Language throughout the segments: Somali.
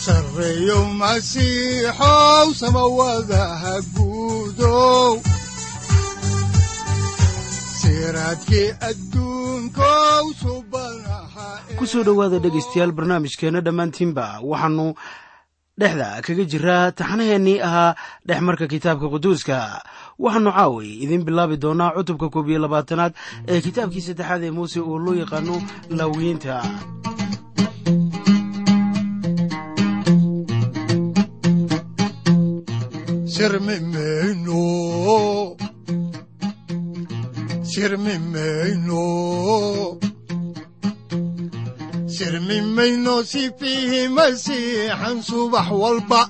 sareyow masiixow dhowaada dhegaystayaal barnaamijkeenna dhammaantiinba waxaanu dhexda kaga jiraa taxanaheennii ahaa dhex marka kitaabka quduuska. Waxaanu caaway idiin bilaabi doonaa cutubka koob iyo labaatanaad ee kitaabkii saddexaad ee muuse oo loo yaqaano laawiyiinta sirmimayno sirmimayno sirmimayno sifiihi masiixan subax walba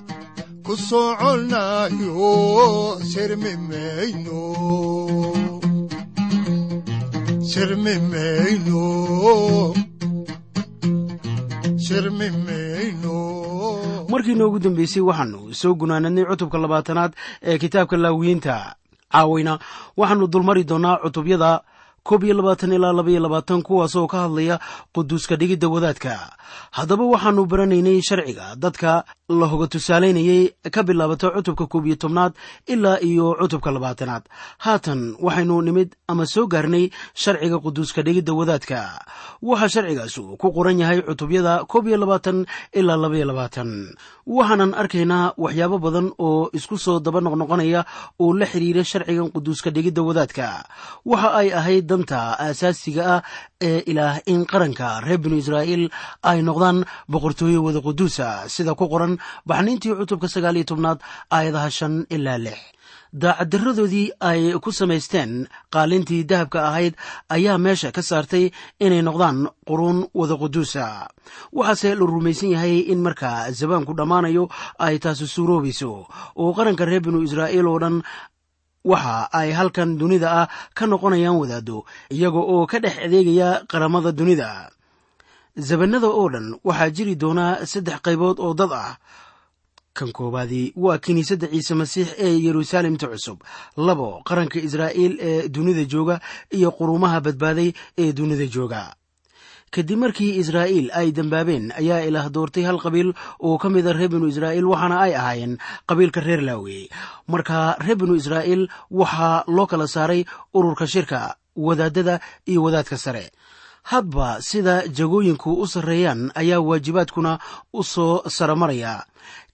ku soconayo sirmimayno sirmimayno markii noogu dambeysay waxaanu soo gunaanadnay cutubka labaatanaad ee kitaabka laawiyiinta. Caawayna waxaanu dulmari doonaa cutubyada koob iyo labaatan ilaa laba iyo labaatan kuwaasoo ka hadlaya quduuska dhigidda wadaadka. Haddaba waxaannu baranaynay sharciga. Dadka la hoga tusaalaynayay ka bilaabata cutubka koob iyo tobnaad ilaa iyo cutubka labaatanaad. Haatan waxaynu nimid ama soo gaarnay sharciga quduuska dhigidda wadaadka. Waxaa sharcigaasu ku qoran yahay cutubyada koob iyo labaatan ilaa labaiyo labaatan. Waxaanan arkaynaa waxyaabo badan oo isku soo daba noqnoqonaya oo la xiriira sharcigan quduuska dhigidda wadaadka. Waxa ay ahayd danta aasaasiga ah ee ilaah in qaranka reer binu israa'iil ay noqdaan boqortooye wada quduusa sida ku qoran baxniintii cutubka sagaal iyo tobnaad aayadaha shan ilaa lix. Daacaddarradoodii ay ku samaysteen qaalintii dahabka ahayd ayaa meesha ka saartay inay noqdaan quruun wada quduusa waxaase la rumaysan yahay in markaa zabaanku dhammaanayo ay taasi suuroobayso oo qaranka reer binu israa'iil oo dhan waxa ay halkan dunida ah ka noqonayaan wadaado iyaga oo ka dhex adeegaya qaramada dunida. Zabanada oo dhan waxaa jiri doonaa saddex qaybood oo dad ah. Kan koowaadii waa kiniisadda ciise masiix ee yeruusaalemta cusub labo qaranka israa'iil ee dunida jooga iyo quruumaha badbaaday ee dunida jooga kadib markii israa'iil ay dembaabeen ayaa ilaah doortay hal qabiil oo ka mida reer binu israa'iil waxaana ay ahaayeen qabiilka reer laawi marka reer binu israa'iil waxaa loo kala saaray ururka shirka wadaadada iyo wadaadka sare. Hadba sida jagooyinku u sarreeyaan ayaa waajibaadkuna u soo saramaraya.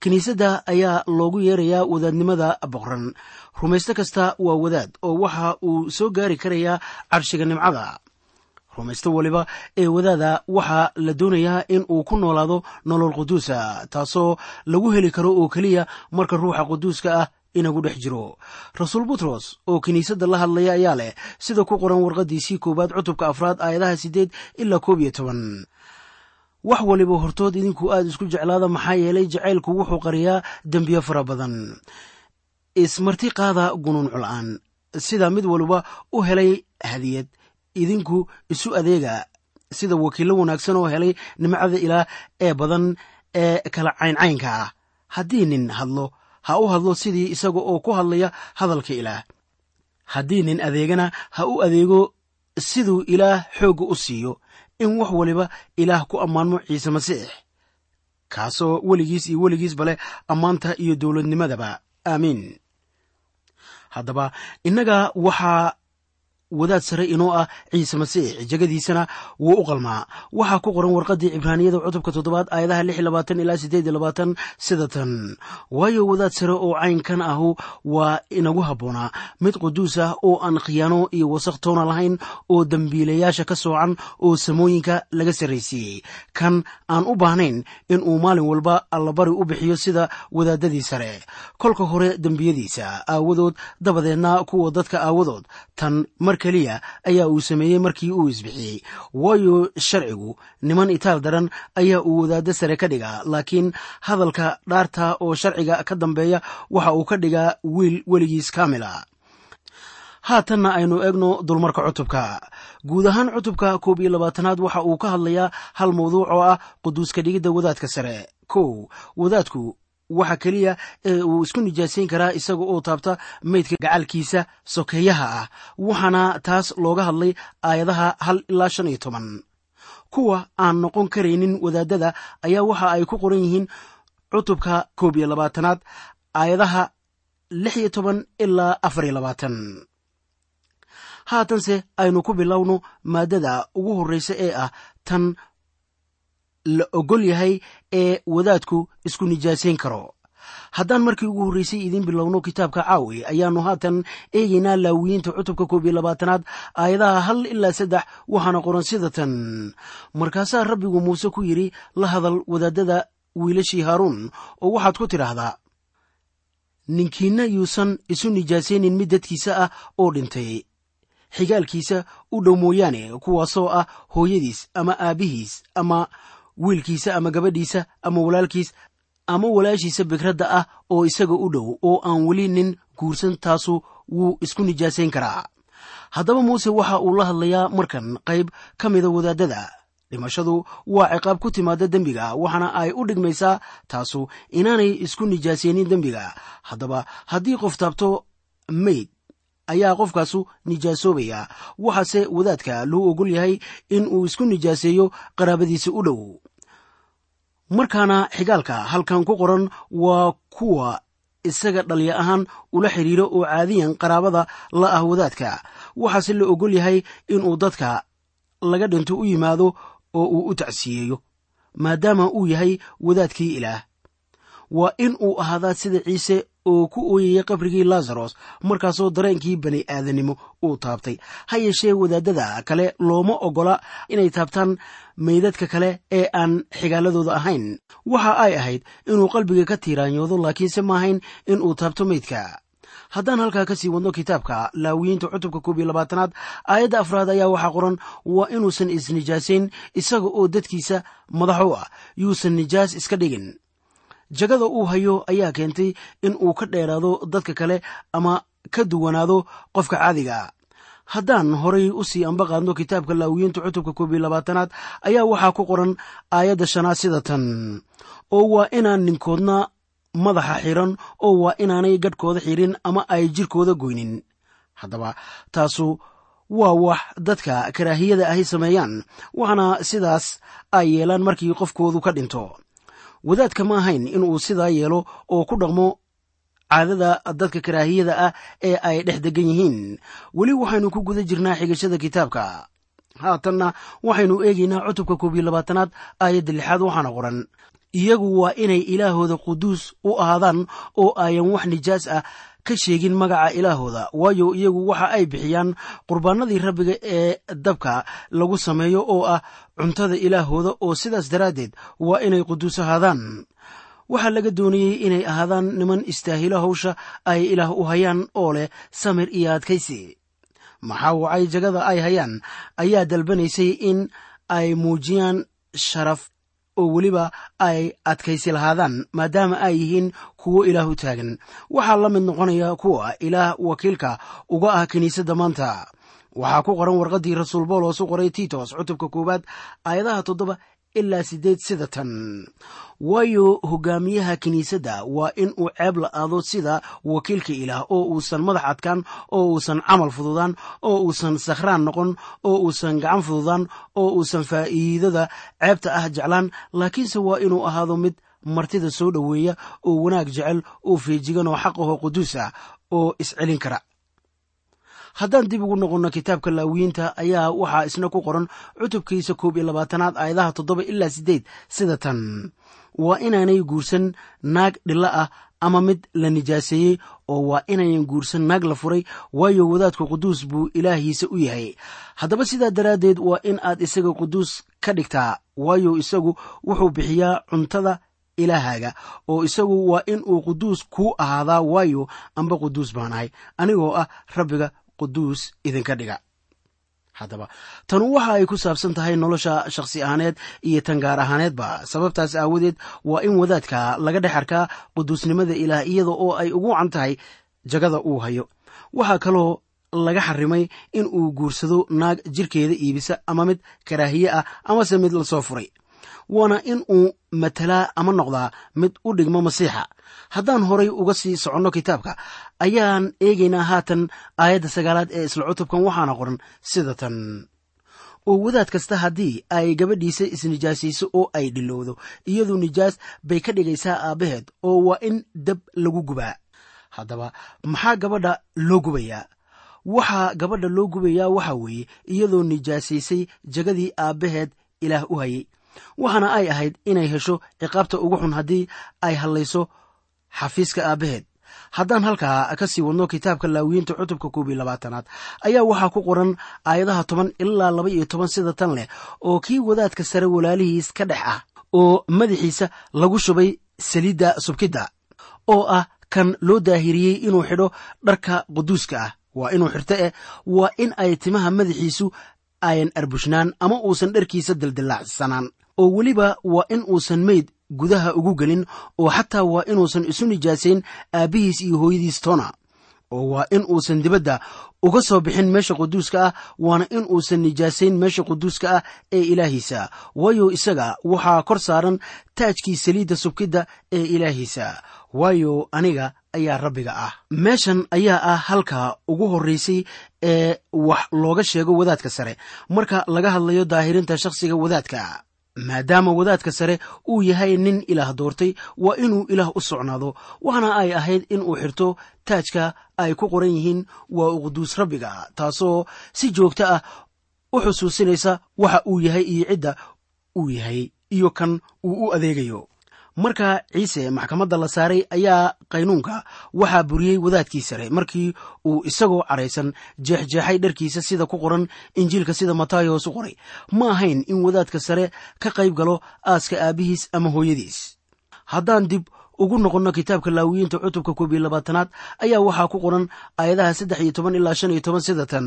Kiniisadda ayaa loogu yeerayaa wadaadnimada boqran rumaysto kasta waa wadaad oo waxa uu soo gaari karayaa carshiga nimcada rumaysto waliba ee wadaada waxaa la doonayaa in uu ku noolaado nolol quduusa taasoo lagu heli karo oo keliya marka ruuxa quduuska ah inagu dhex jiro. Rasuul butros oo kiniisadda la hadlaya ayaa leh sida ku qoran warqaddiisii koowaad cutubka afraad aayadaha siddeed ilaa koob iyo toban. Wax waliba hortood idinku aad isku jeclaada maxaa yeelay jacaylku wuxuu qariyaa dembiyo fara badan. Ismarti qaada gunuuncul'aan sida mid waliba u helay hadiyad idinku isu adeega sida wakiillo wanaagsan oo helay nimcada ilaah ee badan ee kala cayncaynka ah. Haddii nin hadlo ha u hadlo sidii isaga oo ku hadlaya hadalka ilaah haddii nin adeegana ha u adeego siduu ilaah xoogga u siiyo in wax waliba ilaah ku ammaanmo ciise masiix. Kaasoo weligiis iyo weligiisba leh ammaanta iyo dowladnimadaba. Aamiin haddaba innaga waxaa wadaad sare inoo ah ciise masiix jegadiisana wuu u qalmaa. Waxaa ku qoran warqaddii cibraaniyada cutubka toddobaad aayadaha ilaa sida tan. Waayo wadaad sare oo caynkan ahu waa inagu habboonaa mid quduus ah oo aan khiyaano iyo wasakh toona lahayn oo dembiilayaasha ka soocan oo samooyinka laga sarraysiiyey kan aan u baahnayn in uu maalin walba allabari u bixiyo sida wadaadadii sare. Kolka hore dembiyadiisa aawadood dabadeedna kuwa dadka aawadood. Tan mar keliya ayaa uu sameeyey markii uu isbixiyey. Waayo sharcigu niman itaal daran ayaa uu wadaaddo sare ka dhigaa laakiin hadalka dhaarta oo sharciga ka dambeeya waxa uu ka dhigaa wiil weligiis kaamila haatanna aynu eegno dulmarka cutubka. Guud ahaan cutubka koob iyo labaatanaad waxa uu ka hadlayaa hal mawduuc oo ah quduuska dhigidda wadaadka sare. Kow wadaadku waxa keliya ee uu isku nijaasayn karaa isaga oo taabta meydka gacalkiisa sokeeyaha ah. Waxaana taas looga hadlay aayadaha hal ilaa shan iyo toban. Kuwa aan noqon karaynin wadaadada ayaa waxa ay ku qoran yihiin cutubka koob iyo labaatanaad aayadaha lix iyo toban ilaa afar iyo labaatan. Haatanse aynu ku bilowno maaddada ugu horreysa ee ah tan la ogol yahay ee wadaadku isku nijaasayn karo. Haddaan markii ugu horreysay idiin bilowno kitaabka caawi ayaannu haatan eegaynaa laawiyiinta cutubka koob iyo labaatanaad aayadaha hal ilaa saddex waxaana qoran sida tan. Markaasaa rabbigu muuse ku yidhi la hadal wadaadada wiilashii haaruun oo waxaad ku tidhaahdaa ninkiinna yuusan isu nijaasaynin mid dadkiisa ah oo dhintay xigaalkiisa u dhow mooyaane kuwaasoo ah hooyadiis ama aabbihiis ama wiilkiisa ama gabadhiisa ama walaalkiis ama walaashiisa bikradda ah oo isaga u dhow oo aan weli nin guursan taasu wuu isku nijaasayn karaa. Haddaba muuse waxa uu la hadlayaa markan qayb ka mida wadaadada dhimashadu waa ciqaab ku timaada dembiga waxaana ay u dhigmaysaa taasu inaanay isku nijaasaynin dembiga. Haddaba haddii qof taabto mayd ayaa qofkaasu nijaasoobaya. Waxaase wadaadka loo ogol yahay in uu isku nijaaseeyo qaraabadiisa u dhow markaana xigaalka halkan ku qoran waa kuwa isaga dhalya ahaan ula xidhiiro oo caadiyan qaraabada la ah wadaadka. Waxaase la ogol yahay inuu dadka laga dhinto u yimaado oo uu u tacsiyeeyo maadaama uu yahay wadaadkii ilaah. Waa in uu ahaadaa sida ciise oo ku ooyaya qabrigii lazaros markaasoo dareenkii bani aadanimo uu taabtay. Ha yeeshee wadaadada kale looma ogola inay taabtaan meydadka kale ee aan xigaaladooda ahayn. Waxa ay ahayd inuu qalbiga ka tiiraanyoodo laakiinse maahayn in uu taabto meydka. Haddaan halkaa ka sii wadno kitaabka laawiyiinta cutubka koob iyo labaatanaad aayadda afraad ayaa waxaa qoran waa inuusan isnijaasayn isaga oo dadkiisa madax u ah yuusan nijaas iska dhigin jagada uu hayo ayaa keentay in uu ka dheeraado dadka kale ama ka duwanaado qofka caadiga haddaan horay u sii ambaqaadno kitaabka laawiyiinta cutubka koob iyo labaatanaad ayaa waxaa ku qoran aayadda shanaad sida tan. Oo waa inaan ninkoodna madaxa xiran oo waa inaanay gadhkooda xirin ama ay jirkooda goynin. Haddaba taasu waa wax dadka karaahiyada ahi sameeyaan waxaana sidaas ay yeelaan markii qofkoodu ka dhinto wadaadka ma ahayn inuu sidaa yeelo oo ku dhaqmo caadada dadka karaahiyada ah ee ay dhex degan yihiin. Weli waxaynu ku guda jirnaa xigashada kitaabka. Haatanna waxaynu eegaynaa cutubka koob iyo labaatanaad aayadda lixaad waxaana qoran. Iyagu waa inay ilaahooda quduus u ahaadaan oo ayan wax nijaas ah ka sheegin magaca ilaahooda. Waayo iyagu waxa ay bixiyaan qurbaanadii rabbiga ee dabka lagu sameeyo oo ah cuntada ilaahooda oo sidaas daraaddeed waa inay quduus ahaadaan waxaa laga doonayey inay ahaadaan niman istaahilo hawsha ay ilaah u hayaan oo leh samir iyo adkaysi. Maxaa wacay jagada ay hayaan? Ayaa dalbanaysay in ay muujiyaan sharaf oo weliba ay adkaysi lahaadaan maadaama ay yihiin kuwo ilaah u taagan. Waxaa la mid noqonaya kuwa ilaah wakiilka uga ah kiniisadda maanta. Waxaa ku qoran warqaddii rasuul boolos u qoray titos cutubka koowaad aayadaha toddoba ilaa siddeed sida tan. Waayo hogaamiyaha kiniisadda waa in uu ceeb la'aado sida wakiilka ilaah oo uusan madax adkaan oo uusan camal fududaan oo uusan sakhraan noqon oo uusan gacan fududaan oo uusan faa'iidada ceebta ah jeclaan. Laakiinse waa inuu ahaado mid martida soo dhoweeya oo wanaag jecel oo feejigan oo xaq ahoo quduus ah oo iscelin kara haddaan dib ugu noqonno kitaabka laawiyiinta ayaa waxaa isna ku qoran cutubkiisa koob iyo labaatanaad aayadaha toddoba ilaa siddeed. Sida tan waa inaanay guursan naag dhilla ah ama mid la nijaaseeyey oo waa inayan guursan naag la furay waayo wadaadku quduus buu ilaahiisa u yahay. Haddaba sidaa daraaddeed waa in aad isaga quduus ka dhigtaa waayo isagu wuxuu bixiyaa cuntada ilaahaaga oo isagu waa in uu quduus kuu ahaadaa waayo amba quduus baan ahay. Anigoo ah rabbiga quduus idinka dhiga. Haddaba tanu waxa ay ku saabsan tahay nolosha shakhsi ahaaneed iyo tan gaar ahaaneedba. Sababtaas aawadeed waa in wadaadka laga dhex arkaa quduusnimada ilaah iyada oo ay ugu wacan tahay jagada uu hayo. Waxaa kaloo laga xarimay in uu guursado naag jirkeeda iibisa ama mid karaahiye ah amase mid la soo furay waana in uu matalaa ama noqdaa mid u dhigmo masiixa. Haddaan horay uga sii soconno kitaabka ayaan eegaynaa haatan aayadda sagaalaad ee isla cutubkan waxaana qoran sida tan. Oo wadaad kasta haddii ay gabadhiisa isnijaasayso oo ay dhilowdo iyadu nijaas bay ka dhigaysaa aabbaheed oo waa in dab lagu gubaa. Haddaba maxaa gabadha loo gubayaa? Waxaa gabadha loo gubayaa waxaa weeye iyadoo nijaasaysay jagadii aabbaheed ilaah u hayay waxaana ay ahayd inay hesho ciqaabta ugu xun haddii ay hadlayso xafiiska aabbaheed haddaan halkaa ka sii wadno kitaabka laawiyiinta cutubka koob iyo labaatanaad ayaa waxaa ku qoran aayadaha toban ilaa laba iyo toban sida tan leh oo kii wadaadka sare walaalihiis ka dhex ah oo madaxiisa lagu shubay saliidda subkidda oo ah kan loo daahiriyey inuu xidho dharka quduuska ah. Waa inuu xirto eh waa in ay timaha madaxiisu ayan arbushnaan ama uusan dharkiisa daldalaacsanaan oo weliba waa in uusan meyd gudaha ugu gelin oo xataa waa inuusan isu nijaasayn aabbihiis iyo hooyadiis toona oo waa in uusan dibadda uga soo bixin meesha quduuska ah waana in uusan nijaasayn meesha quduuska ah ee ilaahiisa. Waayo isaga waxaa kor saaran taajkii saliidda subkidda ee ilaahiisa. Waayo aniga ayaa rabbiga ah. Meeshan ayaa ah halka ugu horraysay ee wax looga sheego wadaadka sare. Marka laga hadlayo daahirinta shakhsiga wadaadka maadaama wadaadka sare uu yahay nin ilaah doortay waa inuu ilaah u socnaado waxaana ay ahayd in uu xirto taajka ay ku qoran yihiin waa u quduus rabbiga taasoo si joogto ah u xusuusinaysa waxa uu yahay iyo cidda uu yahay iyo kan uu u adeegayo marka ciise maxkamadda la saaray ayaa qaynuunka waxaa buriyey wadaadkii sare markii uu isagoo caraysan jeexjeexay dharkiisa sida ku qoran injiilka sida matayos u qoray. Ma ahayn in wadaadka sare ka qayb galo aaska aabbihiis ama hooyadiis. Haddaan dib ugu noqonno kitaabka laawiyiinta cutubka koob iyo labaatanaad ayaa waxaa ku qoran aayadaha saddex iyo toban ilaa shan iyo toban sida tan.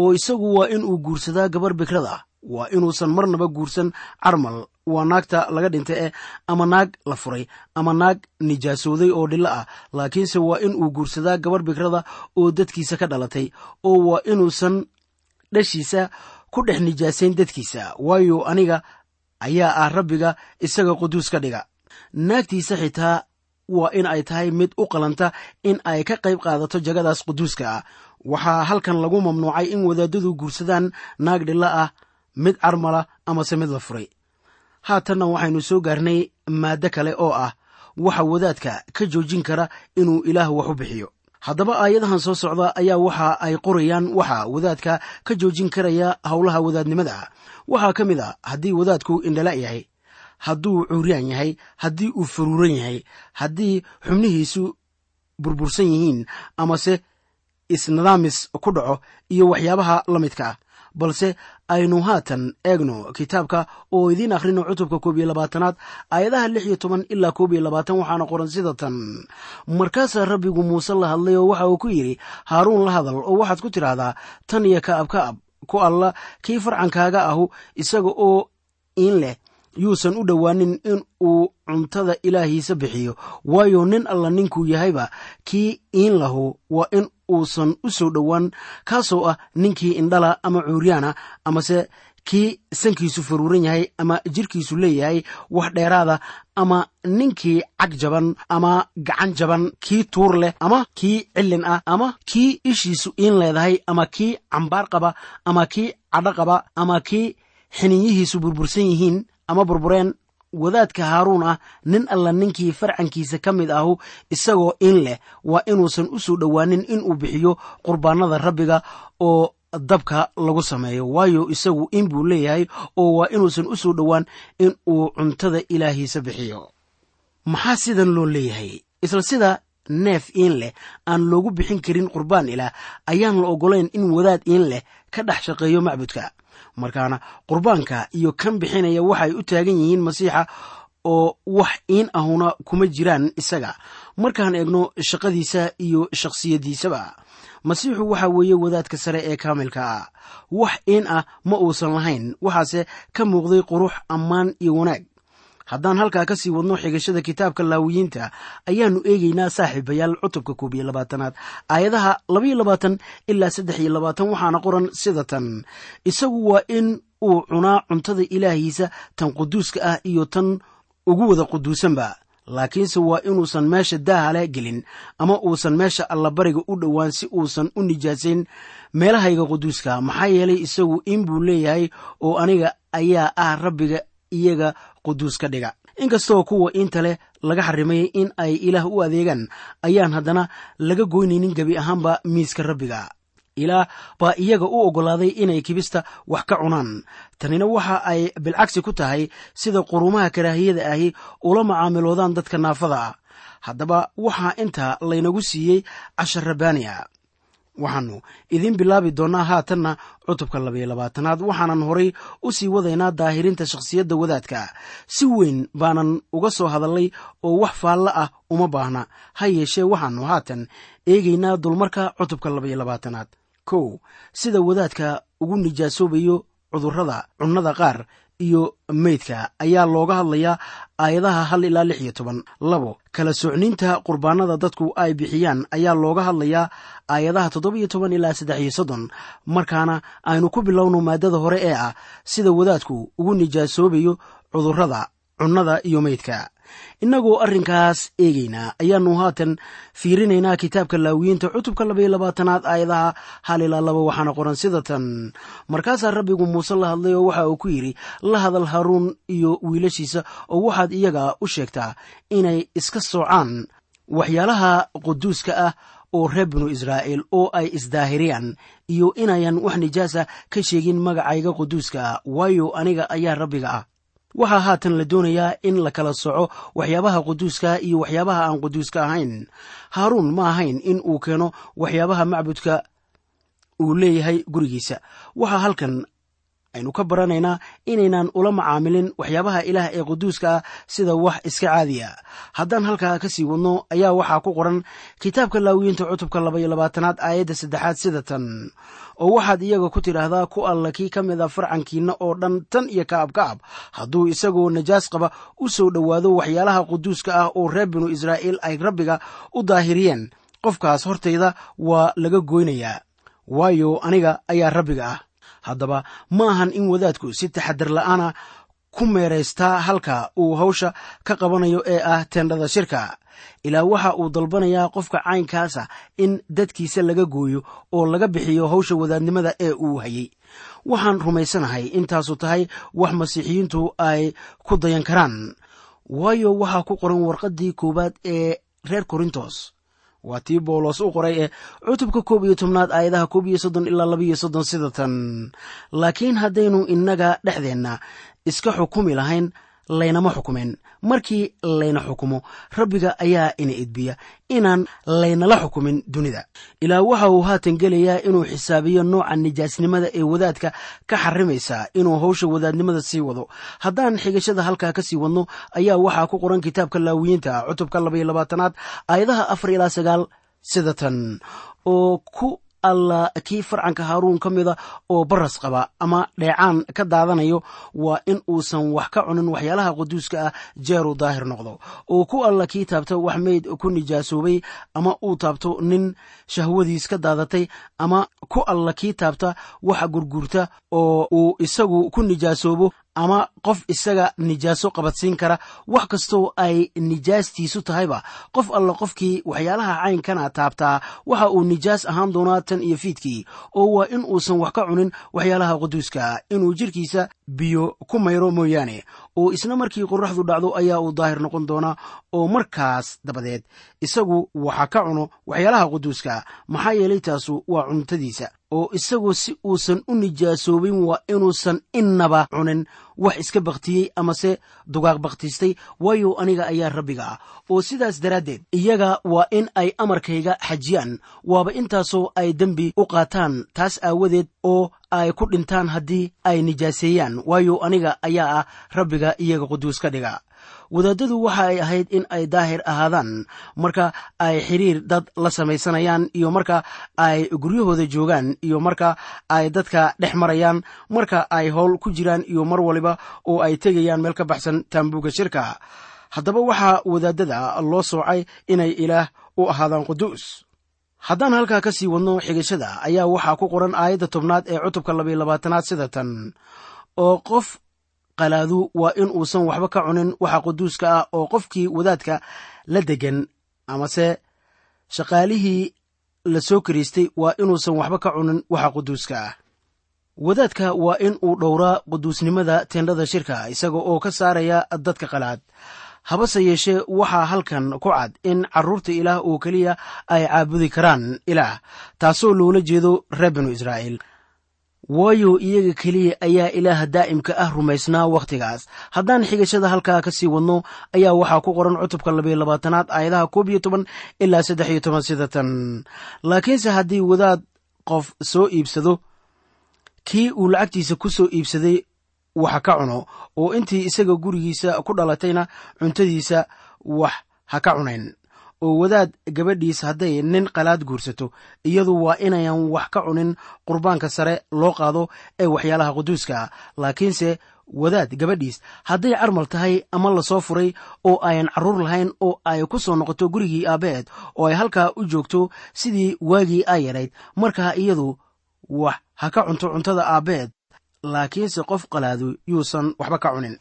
Oo isagu waa in uu guursadaa gabar bikrada waa inuusan marnaba guursan carmal waa naagta laga dhintay eh ama naag la furay ama naag nijaasooday oo dhillo ah. Laakiinse waa in uu guursadaa gabar bikrada oo dadkiisa ka dhalatay oo waa inuusan dhashiisa ku dhex nijaasayn dadkiisa. Waayo aniga ayaa ah rabbiga isaga quduus ka dhiga. Naagtiisa xitaa waa in ay tahay mid u qalanta in ay ka qayb qaadato jagadaas quduuska ah. Waxaa halkan lagu mamnuucay in wadaadadu guursadaan naag dhillo ah mid carmala amase mid la furay haatanna waxaynu soo gaarnay maaddo kale oo ah waxa wadaadka ka joojin kara inuu ilaah wax u bixiyo. Haddaba aayadahan soo socda ayaa waxa ay qorayaan waxa wadaadka ka joojin karaya howlaha wadaadnimada. Waxaa ka mid a haddii wadaadku indhala yahay hadduu cuuryaan yahay haddii uu faruuran yahay haddii xubnihiisu burbursan yihiin amase isnidaamis ku dhaco iyo waxyaabaha la midka ah balse aynu haatan eegno kitaabka oo idiin akhrino cutubka koob iyo labaatanaad aayadaha lix iyo toban ilaa koob iyo labaatan waxaana qoran sida tan. Markaasaa rabbigu muuse la hadlay oo waxa uu ku yidhi haaruun la hadal oo waxaad ku tidhaahdaa tan iyo kaab kaab ku alla kii farcankaaga ahu isaga oo iin leh yuusan u dhowaanin in uu cuntada ilaahiisa bixiyo waayo nin alla ninkuu yahayba kii iin lahu waa in uusan u soo dhowaan kaasoo ah ninkii indhala ama cuuryaana amase kii sankiisu faruuran yahay ama jirkiisu leeyahay wax dheeraada ama ninkii cag jaban ama gacan jaban kii tuur leh ama kii cillin ah ama kii ishiisu iin leedahay ama kii cambaar qaba ama kii cadho qaba ama kii xiniyihiisu burbursan yihiin ama burbureen wadaadka haaruun ah nin alla ninkii farcankiisa ka mid ahu isagoo in leh waa inuusan u soo dhowaanin inuu bixiyo qurbaanada rabbiga oo dabka lagu sameeyo. Waayo isagu in buu leeyahay oo waa inuusan u soo dhowaan in uu cuntada ilaahiisa bixiyo. Maxaa sidan loo leeyahay? Isla sida neef iin leh aan loogu bixin karin qurbaan ilaah ayaan la oggolayn in wadaad iin leh ka dhex shaqeeyo macbudka markaana qurbaanka iyo kan bixinaya waxay u taagan yihiin masiixa oo wax iin ahuna kuma jiraan isaga. Markaan eegno shaqadiisa iyo shakhsiyaddiisaba masiixu waxa weeye wadaadka sare ee kaamilka ah. Wax iin ah ma uusan lahayn waxaase ka muuqday qurux ammaan iyo wanaag haddaan halkaa ka sii wadno xigashada kitaabka laawiyiinta ayaannu eegaynaa saaxiibayaal cutubka koob iyo labaatanaad aayadaha labaiyo labaatan ilaa saddex iyo labaatan waxaana qoran sida tan. Isagu waa in uu cunaa cuntada ilaahiisa tan quduuska ah iyo tan ugu wada quduusanba. Laakiinse waa inuusan meesha daahale gelin ama uusan meesha allabariga u dhowaan si uusan u nijaasayn meelahayga quduuska. Maxaa yeelay isagu in buu leeyahay oo aniga ayaa ah rabbiga iyaga quduus ka dhiga. Inkastoo kuwa inta leh laga xarimay in ay ilaah u adeegaan ayaan haddana laga goynaynin gebi ahaanba miiska rabbiga. Ilaah baa iyaga u oggolaaday inay kibista wax ka cunaan. Tanina waxa ay bilcagsi ku tahay sida qurumaha karaahiyada ahi ula macaamiloodaan dadka naafada. Ah haddaba waxaa intaa laynagu siiyey cashar waxaannu idiin bilaabi doonnaa haatanna cutubka labayo labaatanaad waxaanan horay u sii wadaynaa daahirinta shakhsiyadda wadaadka. Si weyn baanan uga soo hadallay oo wax faallo ah uma baahna. Ha yeeshee waxaannu haatan eegaynaa dulmarka cutubka labayo labaatanaad. Kow sida wadaadka ugu nijaasoobayo cudurrada cunnada qaar iyo meydka ayaa looga hadlayaa aayadaha hal ilaa lix iyo toban. Labo kala socniinta qurbaanada dadku ay bixiyaan ayaa looga hadlayaa aayadaha toddoba-iyo toban ilaa saddex iyo soddon markaana aynu ku bilowno maaddada hore ee ah sida wadaadku ugu nijaasoobayo cudurrada cunnada iyo meydka innagoo arrinkaas eegaynaa ayaannu haatan fiirinaynaa kitaabka laawiyiinta cutubka labaiyo labaatanaad aayadaha hal ilaa laba waxaana qoran sida markaasaa rabbigu muuse la hadlay oo waxa uu ku yidhi la hadal haaruun iyo wiilashiisa oo waxaad iyaga u sheegtaa inay iska soocaan waxyaalaha quduuska ah oo reer binu israa'iil oo ay isdaahiriyaan iyo inayan wax nijaasa ka sheegin magacayga quduuska ah waayo aniga ayaa rabbiga ah waxaa haatan la doonayaa in la kala soco waxyaabaha quduuska iyo waxyaabaha aan quduuska ahayn. Haaruun ma ahayn in uu keeno waxyaabaha macbudka uu leeyahay gurigiisa. Waxaa halkan aynu ka baranaynaa inaynan ula macaamilin waxyaabaha ilaah ee quduuska ah sida wax iska caadiya. Haddaan halkaa ka sii wadno ayaa waxaa ku qoran kitaabka laawiyiinta cutubka labaiyo labaatanaad aayadda saddexaad sida tan. Oo waxaad iyaga ku tidhaahdaa ku alla kii ka mid a farcankiinna oo dhan tan iyo kaab kaab hadduu isagoo najaas qaba u soo dhowaado waxyaalaha quduuska ah oo reer binu israa'iil ay rabbiga u daahiriyeen qofkaas hortayda waa laga goynayaa. Waayo aniga ayaa rabbiga ah haddaba ma ahan in wadaadku si taxadar la'aana ku meeraystaa halka uu hawsha ka qabanayo ee ah teendhada shirka. Ilaa waxa uu dalbanayaa qofka caynkaasa in dadkiisa laga gooyo oo laga bixiyo hawsha wadaadnimada ee uu hayey waxaan rumaysanahay intaasu tahay wax masiixiyiintu ay ku dayan karaan. Waayo waxaa ku qoran warqaddii koowaad ee reer korintos waa tii boolos u qoray ee cutubka koob iyo tobnaad aayadaha koob iyo soddon ilaa labaiyo soddon sida tan. Laakiin haddaynu innaga dhexdeenna iska xukumi lahayn laynama xukumen markii layna xukumo rabbiga ayaa ina edbiya inaan laynala xukumin dunida. Ilaa waxa uu haatan gelayaa inuu xisaabiyo nooca nijaasnimada ee wadaadka ka xarimaysa inuu hawsha wadaadnimada sii wado. Haddaan xigashada halkaa ka sii wadno ayaa waxaa ku qoran kitaabka laawiyiinta cutubka labaiyo labaatanaad aayadaha afar ilaa sagaal sida tan oo ku alla kii farcanka haaruun ka mida oo baras qaba ama dheecaan ka daadanayo waa in uusan wax ka cunin waxyaalaha quduuska ah jeeruu daahir noqdo. Oo ku alla kii taabta wax meyd ku nijaasoobay ama uu taabto nin shahwadiis ka daadatay ama ku alla kii taabta wax gurgurta oo uu isagu ku nijaasoobo ama qof isaga nijaaso qabadsiin kara wax kastoo ay nijaastiisu tahayba. Qof alla qofkii waxyaalaha caynkana taabtaa waxa uu nijaas ahaan doonaa tan iyo fiidkii oo waa in uusan wax ka cunin waxyaalaha quduuska inuu jirkiisa biyo ku mayro mooyaane oo isna markii qoraxdu dhacdo ayaa uu daahir noqon doonaa oo markaas dabadeed isagu waxa ka cuno waxyaalaha quduuska maxaa yeelay taasu waa cuntadiisa oo isagu si uusan u nijaasoobin waa inuusan innaba cunin wax iska bakhtiyey amase dugaaq bakhtiistay waayo aniga ayaa rabbiga ah. Oo sidaas daraaddeed iyaga waa in ay amarkayga xajiyaan waaba intaasoo ay dembi u qaataan taas aawadeed oo ay ku dhintaan haddii ay nijaaseeyaan waayo aniga ayaa ah rabbiga iyaga quduus ka dhiga wadaadadu waxa ay ahayd in ay daahir ahaadaan. Marka ay xiriir dad la samaysanayaan iyo marka ay guryahooda joogaan iyo marka ay dadka dhex marayaan marka ay howl ku jiraan iyo mar waliba oo ay tegayaan meel ka baxsan taambuga shirka. Haddaba waxaa wadaadada loo soocay inay ilaah u ahaadaan quduus. Haddaan halkaa ka sii wadno xigashada ayaa waxaa ku qoran aayadda tobnaad ee cutubka labayo labaatanaad sida tan. Oo qof qalaadu waa in uusan waxba ka cunin waxa quduuska ah oo qofkii wadaadka la degan amase shaqaalihii la soo kariistay waa inuusan waxba ka cunin waxa quduuska ah. Wadaadka waa in uu dhowraa quduusnimada teendhada shirka isaga oo ka saaraya dadka qalaad. Habase yeeshee waxaa halkan ku cad in carruurta ilaah oo keliya ay caabudi karaan ilaah taasoo loola jeedo reer binu israa'iil waayo iyaga keliya ayaa ilaah daa'imka ah rumaysnaa wakhtigaas haddaan xigashada halkaa ka sii wadno ayaa waxaa ku qoran cutubka labayo labaatanaad aayadaha koob iyo toban ilaa saddex iyo toban sida tan. Laakiinse haddii wadaad qof soo iibsado kii uu lacagtiisa ku soo iibsaday wax ka cuno oo intii isaga gurigiisa ku dhalatayna cuntadiisa wax ha ka cunayn oo wadaad gabadhiis hadday nin qalaad guursato iyadu waa inayan wax ka cunin qurbaanka sare loo qaado ee waxyaalaha quduuska laakiinse wadaad gabadhiis hadday carmal tahay ama la soo furay oo ayan carruur lahayn oo ay ku soo noqoto gurigii aabbaheed oo ay halkaa u joogto sidii waagii ay yadhayd markaa iyadu wax ha ka cunto cuntada aabbaheed laakiinse qof qalaadu yuusan waxba ka cunin.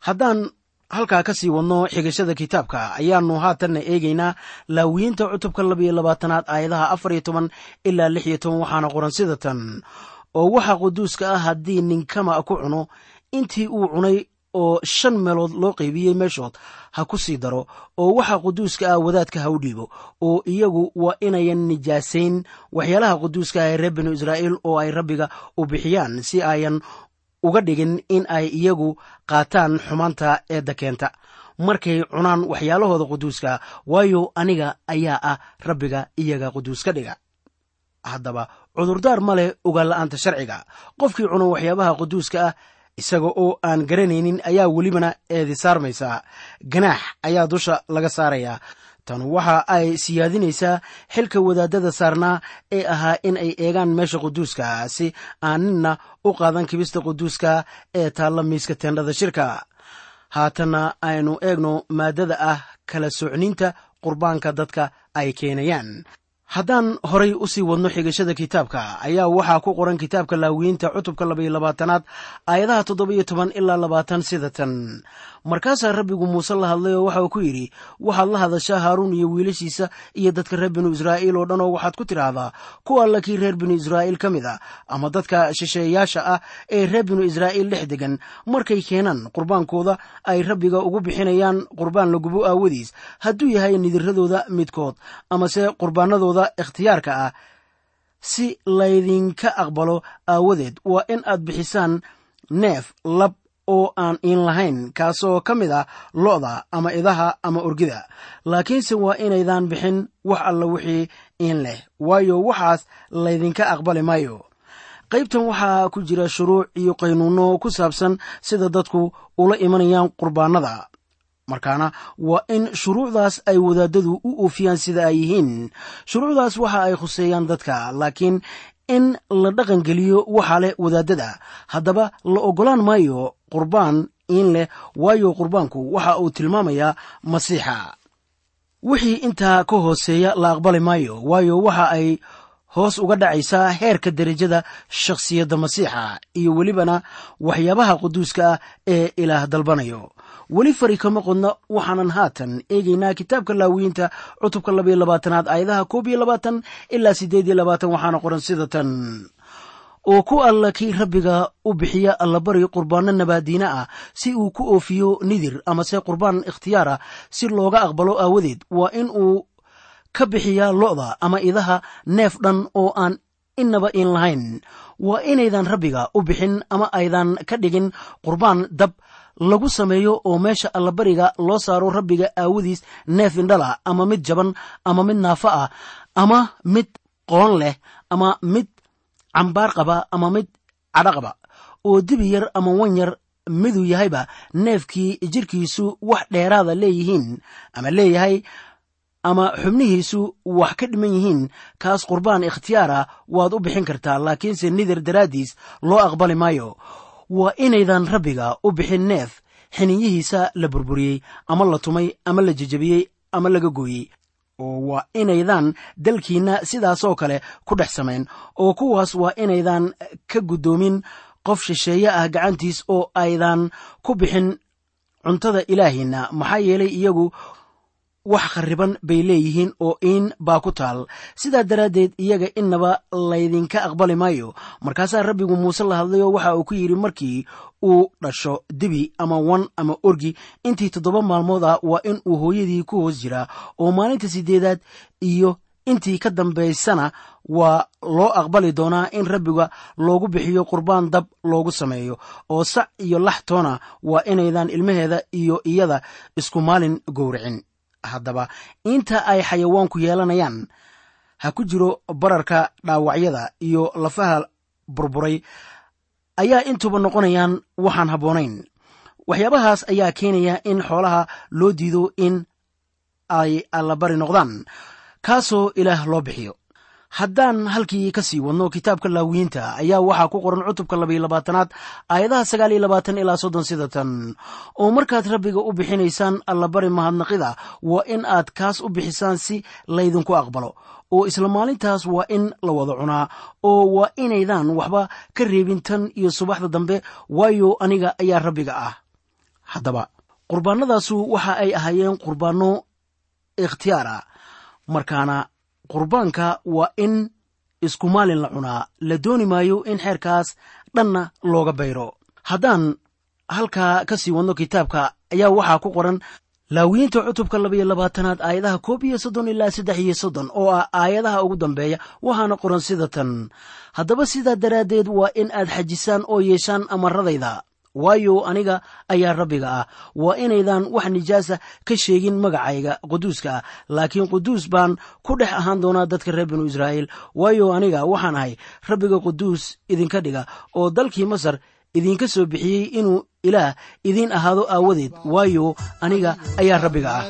Haddaan halkaa ka sii wadno xigashada kitaabka ayaannu haatanna eegaynaa laawiyiinta cutubka labayo labaatanaad aayadaha afar iyo toban ilaa lix iyo toban waxaana qoran sida tan. Oo waxa quduuska ah haddii ninkama ku cuno intii uu cunay oo shan meelood loo qaybiyey meeshood ha ku sii daro. Oo waxa quduuska ah wadaadka ha u dhiibo. Oo iyagu waa inayan nijaasayn waxyaalaha quduuska ah ee reer binu israa'iil oo ay rabbiga u bixiyaan si ayan uga dhigin in ay iyagu qaataan xumaanta eedda keenta. Markay cunaan waxyaalahooda quduuska waayo aniga ayaa ah rabbiga iyaga quduus ka dhiga. Haddaba cudurdaar ma leh ogaanla'aanta sharciga. Qofkii cuno waxyaabaha quduuska ah isaga oo aan garanaynin ayaa welibana eedi saarmaysaa ganaax ayaa dusha laga saarayaa tan waxa ay siyaadinaysaa xilka wadaadada saarnaa ee ahaa in ay eegaan meesha quduuska si aan ninna u qaadan kibista quduuska ee taalla miiska teendhada shirka. Haatanna aynu eegno maaddada ah kala socniinta qurbaanka dadka ay keenayaan. Haddaan horay u sii wadno xigashada kitaabka ayaa waxaa ku qoran kitaabka laawiyiinta cutubka labaiyo labaatanaad aayadaha toddoba-iyo toban ilaa labaatan sida tan markaasaa rabbigu muuse la hadlay oo waxa uu ku yidhi waxaad la hadashaa haaruun iyo wiilashiisa iyo dadka reer binu israa'iil oo dhan oo waxaad ku tidhaahdaa. Ku alla kii reer binu israa'iil ka mid a ama dadka shisheeyaasha ah ee reer binu israa'iil dhex degan markay keenaan qurbaankooda ay rabbiga ugu bixinayaan qurbaan la gubo aawadiis. Hadduu yahay nidiradooda midkood amase qurbaanadooda ikhtiyaarka ah si laydinka aqbalo aawadeed waa in aad bixisaan neef lab oo aan iin lahayn kaasoo ka mid ah lo'da ama idaha ama orgida. Laakiinse waa inaydan bixin wax alla wixii iin leh waayo waxaas laydinka aqbali maayo. Qaybtan waxaa ku jira shuruuc iyo qaynuunno ku saabsan sida dadku ula imanayaan qurbaanada. Markaana waa in shuruucdaas ay wadaadadu u oofiyaan sida ay yihiin. Shuruucdaas waxa ay khuseeyaan dadka laakiin in la dhaqangeliyo waxaa leh wadaadada. Haddaba la oggolaan maayo qurbaan in leh waayo qurbaanku waxa uu tilmaamayaa masiixa. Wixii intaa ka hooseeya la aqbali maayo waayo waxa ay hoos uga dhacaysaa heerka derajada shakhsiyadda masiixa iyo welibana waxyaabaha quduuska ah ee ilaah dalbanayo. Weli fari kama qodna waxaanan haatan eegaynaa kitaabka laawiyiinta cutubka labaiyo labaatanaad aayadaha koob iyo labaatan ilaa siddeed iyo labaatan waxaana qoran sida tan oo ku alla kii rabbiga u bixiya allabari qurbaanno nabaadiine ah si uu ku oofiyo nidir amase qurbaan ikhtiyaar ah si looga aqbalo aawadeed waa in uu ka bixiyaa lo'da ama idaha neef dhan oo aan innaba in lahayn. Waa inaydan rabbiga u bixin ama aydan ka dhigin qurbaan dab lagu sameeyo oo meesha allabariga loo saaro rabbiga aawadiis neef indhala ama mid jaban ama mid naafo ah ama mid qoon leh ama mid cambaar qaba ama mid cadho oo dibi yar ama wan yar miduu yahayba neefkii jidhkiisu wax dheeraada leeyihiin ama leeyahay ama xubnihiisu wax ka dhiman yihiin. Kaas qurbaan ikhtiyaar ah waad u bixin kartaa laakiinse nidar daraaddiis loo aqbali maayo. Waa inaydan rabbiga u bixin neef xiniyihiisa la burburiyey ama la tumay ama la jejebiyey ama laga gooyey oo waa inaydan dalkiinna sidaasoo kale ku dhex samayn oo kuwaas waa inaydan ka guddoomin qof shisheeye ah gacantiis oo aydan ku bixin cuntada ilaahiinna. Maxaa yeelay iyagu wax khariban bay leeyihiin oo iin baa ku taal. Sidaa daraaddeed iyaga innaba laydinka aqbali maayo. Markaasaa rabbigu muuse la hadlayoo waxa uu ku yidhi markii uu dhasho dibi ama wan ama orgi intii toddoba maalmood ah waa in uu hooyadii ku hoos jiraa. Oo maalinta siddeedaad iyo intii ka dambaysana waa loo aqbali doonaa in rabbiga loogu bixiyo qurbaan dab loogu sameeyo. Oo sac iyo lax toona waa inaydan ilmaheeda iyo iyada isku maalin gowricin haddaba inta ay xayawaanku yeelanayaan ha ku jiro bararka dhaawacyada iyo lafaha burburay ayaa intuba noqonayaan waxaan habboonayn. Waxyaabahaas ayaa keenaya in xoolaha loo diido in ay allabari noqdaan kaasoo ilaah loo bixiyo haddaan halkii ka sii wadno kitaabka laawiyiinta ayaa waxaa ku qoran cutubka labaiyo labaatanaad aayadaha sagaal iyo labaatan ilaa soddon sida oo markaad rabbiga u bixinaysaan allabari mahadnaqida waa in aad kaas u bixisaan si laydinku aqbalo. Oo isla maalintaas waa in la wada cunaa. Oo waa inaydan waxba ka reebin tan iyo subaxda dambe waayo aniga ayaa rabbiga ah. Haddaba qurbaanadaasu waxa ay ahaayeen qurbaanno ikhtiyaara markaana qurbaanka waa in isku maalin la cunaa la dooni maayo in xeerkaas dhanna looga bayro. Haddaan halkaa ka sii wadno kitaabka ayaa waxaa ku qoran laawiyiinta cutubka labaiyo labaatanaad aayadaha koob iyo soddon ilaa saddex iyo soddon oo ah aayadaha ugu dambeeya waxaana qoran sida tan. Haddaba sidaa daraaddeed waa in aad xajisaan oo yeeshaan amaradayda waayo aniga ayaa rabbiga ah. Waa inaydan wax nijaasa ka sheegin magacayga quduuska ah. Laakiin quduus baan ku dhex ahaan doonaa dadka reer binu israa'iil. Waayo aniga waxaan ahay rabbiga quduus idinka dhiga oo dalkii masar idinka soo bixiyey inuu ilaah idiin ahaado aawadeed. Waayo aniga ayaa rabbiga ah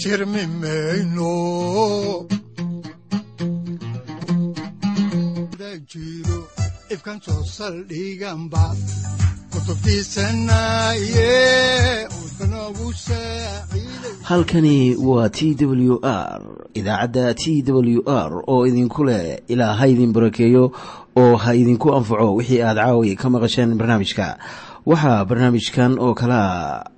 sirmi mayno halkani waa t w r idaacadda t w r oo idinku leh ilaa ha idin barakeeyo oo ha idinku anfaco wixii aad caawi ka maqasheen barnaamijka. Waxaa barnaamijkan oo kalea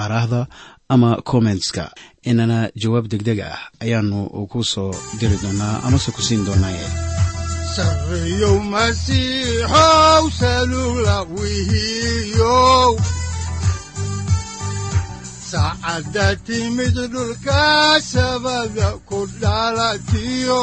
aaraahda ama kommentska inana jawaab degdeg ah ayaanu ku soo diri doonaa amase ku siin doonaaye saacadda timid dhulka sabada ku dhalatiyo